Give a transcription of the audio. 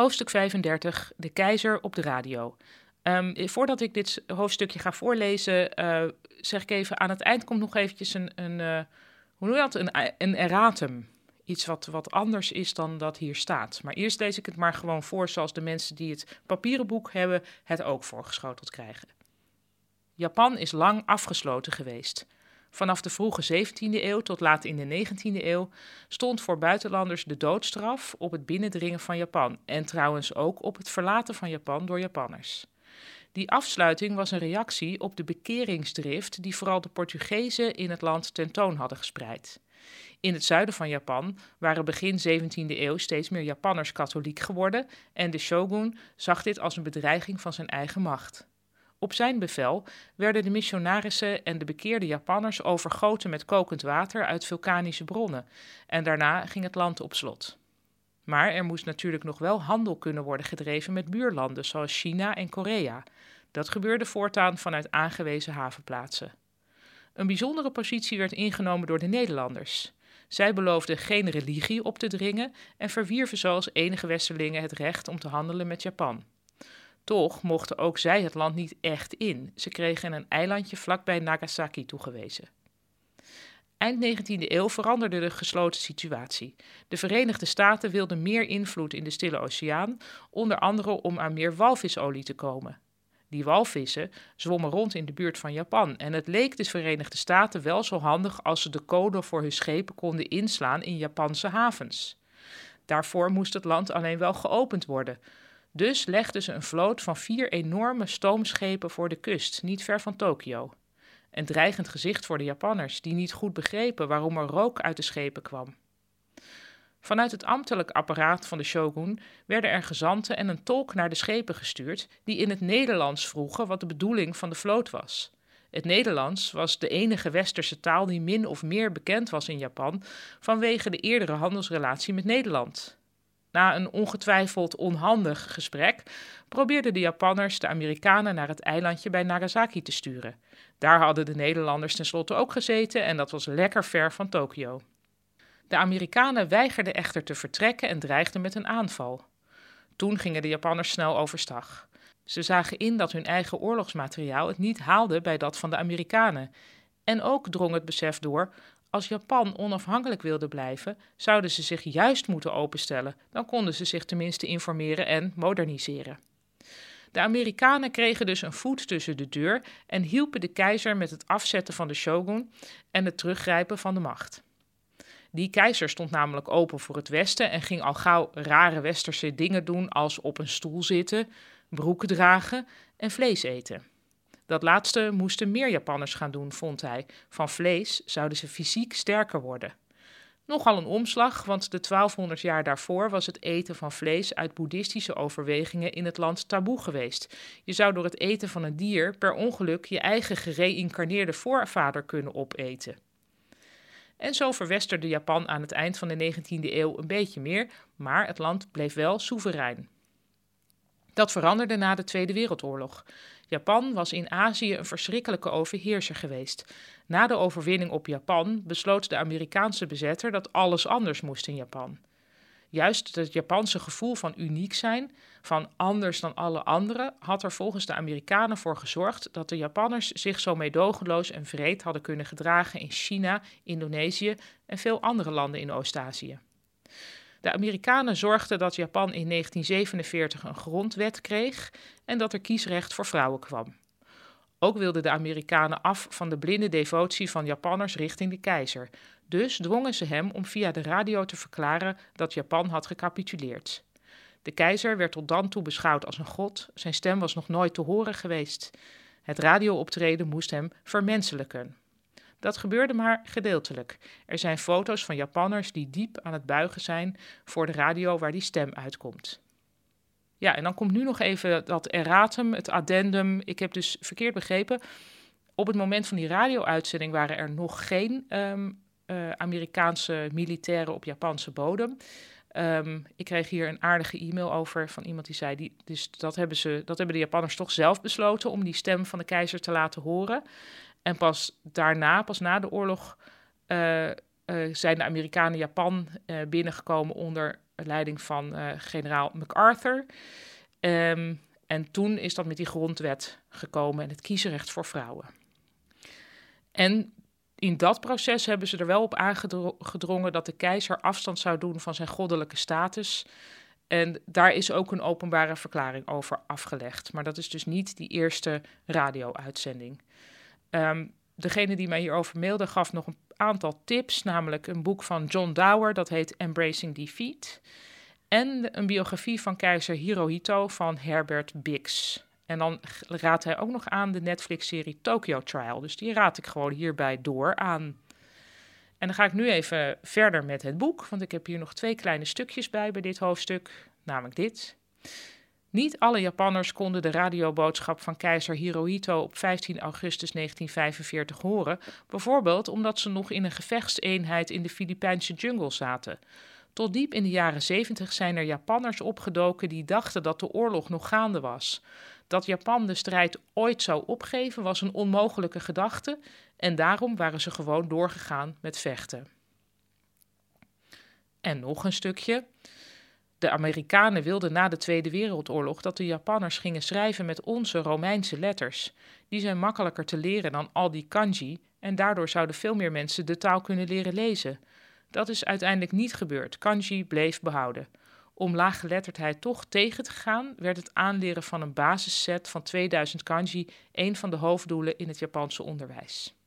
Hoofdstuk 35, de keizer op de radio. Um, voordat ik dit hoofdstukje ga voorlezen, uh, zeg ik even, aan het eind komt nog eventjes een, een uh, hoe noem je dat, een, een erratum. Iets wat, wat anders is dan dat hier staat. Maar eerst lees ik het maar gewoon voor zoals de mensen die het papieren boek hebben het ook voorgeschoteld krijgen. Japan is lang afgesloten geweest. Vanaf de vroege 17e eeuw tot laat in de 19e eeuw stond voor buitenlanders de doodstraf op het binnendringen van Japan en trouwens ook op het verlaten van Japan door Japanners. Die afsluiting was een reactie op de bekeringsdrift die vooral de Portugezen in het land tentoon hadden gespreid. In het zuiden van Japan waren begin 17e eeuw steeds meer Japanners katholiek geworden en de shogun zag dit als een bedreiging van zijn eigen macht. Op zijn bevel werden de missionarissen en de bekeerde Japanners overgoten met kokend water uit vulkanische bronnen en daarna ging het land op slot. Maar er moest natuurlijk nog wel handel kunnen worden gedreven met buurlanden zoals China en Korea. Dat gebeurde voortaan vanuit aangewezen havenplaatsen. Een bijzondere positie werd ingenomen door de Nederlanders. Zij beloofden geen religie op te dringen en verwierven zoals enige Westerlingen het recht om te handelen met Japan. Toch mochten ook zij het land niet echt in. Ze kregen een eilandje vlakbij Nagasaki toegewezen. Eind 19e eeuw veranderde de gesloten situatie. De Verenigde Staten wilden meer invloed in de Stille Oceaan, onder andere om aan meer walvisolie te komen. Die walvissen zwommen rond in de buurt van Japan en het leek de Verenigde Staten wel zo handig als ze de code voor hun schepen konden inslaan in Japanse havens. Daarvoor moest het land alleen wel geopend worden. Dus legden ze een vloot van vier enorme stoomschepen voor de kust, niet ver van Tokio. Een dreigend gezicht voor de Japanners, die niet goed begrepen waarom er rook uit de schepen kwam. Vanuit het ambtelijk apparaat van de shogun werden er gezanten en een tolk naar de schepen gestuurd, die in het Nederlands vroegen wat de bedoeling van de vloot was. Het Nederlands was de enige westerse taal die min of meer bekend was in Japan vanwege de eerdere handelsrelatie met Nederland. Na een ongetwijfeld onhandig gesprek probeerden de Japanners de Amerikanen naar het eilandje bij Nagasaki te sturen. Daar hadden de Nederlanders tenslotte ook gezeten en dat was lekker ver van Tokio. De Amerikanen weigerden echter te vertrekken en dreigden met een aanval. Toen gingen de Japanners snel overstag. Ze zagen in dat hun eigen oorlogsmateriaal het niet haalde bij dat van de Amerikanen. En ook drong het besef door: als Japan onafhankelijk wilde blijven, zouden ze zich juist moeten openstellen. Dan konden ze zich tenminste informeren en moderniseren. De Amerikanen kregen dus een voet tussen de deur en hielpen de keizer met het afzetten van de shogun en het teruggrijpen van de macht. Die keizer stond namelijk open voor het Westen en ging al gauw rare westerse dingen doen als op een stoel zitten, broeken dragen en vlees eten. Dat laatste moesten meer Japanners gaan doen, vond hij. Van vlees zouden ze fysiek sterker worden. Nogal een omslag, want de 1200 jaar daarvoor was het eten van vlees uit boeddhistische overwegingen in het land taboe geweest. Je zou door het eten van een dier per ongeluk je eigen gereïncarneerde voorvader kunnen opeten. En zo verwesterde Japan aan het eind van de 19e eeuw een beetje meer, maar het land bleef wel soeverein. Dat veranderde na de Tweede Wereldoorlog. Japan was in Azië een verschrikkelijke overheerser geweest. Na de overwinning op Japan besloot de Amerikaanse bezetter dat alles anders moest in Japan. Juist het Japanse gevoel van uniek zijn, van anders dan alle anderen, had er volgens de Amerikanen voor gezorgd dat de Japanners zich zo meedogenloos en vreed hadden kunnen gedragen in China, Indonesië en veel andere landen in Oost-Azië. De Amerikanen zorgden dat Japan in 1947 een grondwet kreeg en dat er kiesrecht voor vrouwen kwam. Ook wilden de Amerikanen af van de blinde devotie van Japanners richting de keizer. Dus dwongen ze hem om via de radio te verklaren dat Japan had gecapituleerd. De keizer werd tot dan toe beschouwd als een god, zijn stem was nog nooit te horen geweest. Het radiooptreden moest hem vermenselijken. Dat gebeurde maar gedeeltelijk. Er zijn foto's van Japanners die diep aan het buigen zijn voor de radio waar die stem uitkomt. Ja, en dan komt nu nog even dat erratum, het addendum. Ik heb dus verkeerd begrepen. Op het moment van die radio-uitzending waren er nog geen um, uh, Amerikaanse militairen op Japanse bodem. Um, ik kreeg hier een aardige e-mail over van iemand die zei: dus dat hebben, ze, dat hebben de Japanners toch zelf besloten om die stem van de keizer te laten horen. En pas daarna, pas na de oorlog, uh, uh, zijn de Amerikanen Japan binnengekomen onder leiding van generaal MacArthur. Ehm, en toen is dat met die grondwet gekomen en het kiesrecht voor vrouwen. En in dat proces hebben ze er wel op aangedrongen dat de keizer afstand zou doen van zijn goddelijke status. En daar is ook een openbare verklaring over afgelegd. Maar dat is dus niet die eerste radio-uitzending. Um, degene die mij hierover mailde gaf nog een aantal tips, namelijk een boek van John Dower, dat heet Embracing Defeat. En een biografie van keizer Hirohito van Herbert Bix. En dan raadt hij ook nog aan de Netflix-serie Tokyo Trial. Dus die raad ik gewoon hierbij door aan. En dan ga ik nu even verder met het boek, want ik heb hier nog twee kleine stukjes bij bij dit hoofdstuk, namelijk dit. Niet alle Japanners konden de radioboodschap van keizer Hirohito op 15 augustus 1945 horen, bijvoorbeeld omdat ze nog in een gevechtseenheid in de Filipijnse jungle zaten. Tot diep in de jaren 70 zijn er Japanners opgedoken die dachten dat de oorlog nog gaande was. Dat Japan de strijd ooit zou opgeven was een onmogelijke gedachte en daarom waren ze gewoon doorgegaan met vechten. En nog een stukje. De Amerikanen wilden na de Tweede Wereldoorlog dat de Japanners gingen schrijven met onze Romeinse letters. Die zijn makkelijker te leren dan al die kanji en daardoor zouden veel meer mensen de taal kunnen leren lezen. Dat is uiteindelijk niet gebeurd. Kanji bleef behouden. Om laaggeletterdheid toch tegen te gaan, werd het aanleren van een basisset van 2000 kanji een van de hoofddoelen in het Japanse onderwijs.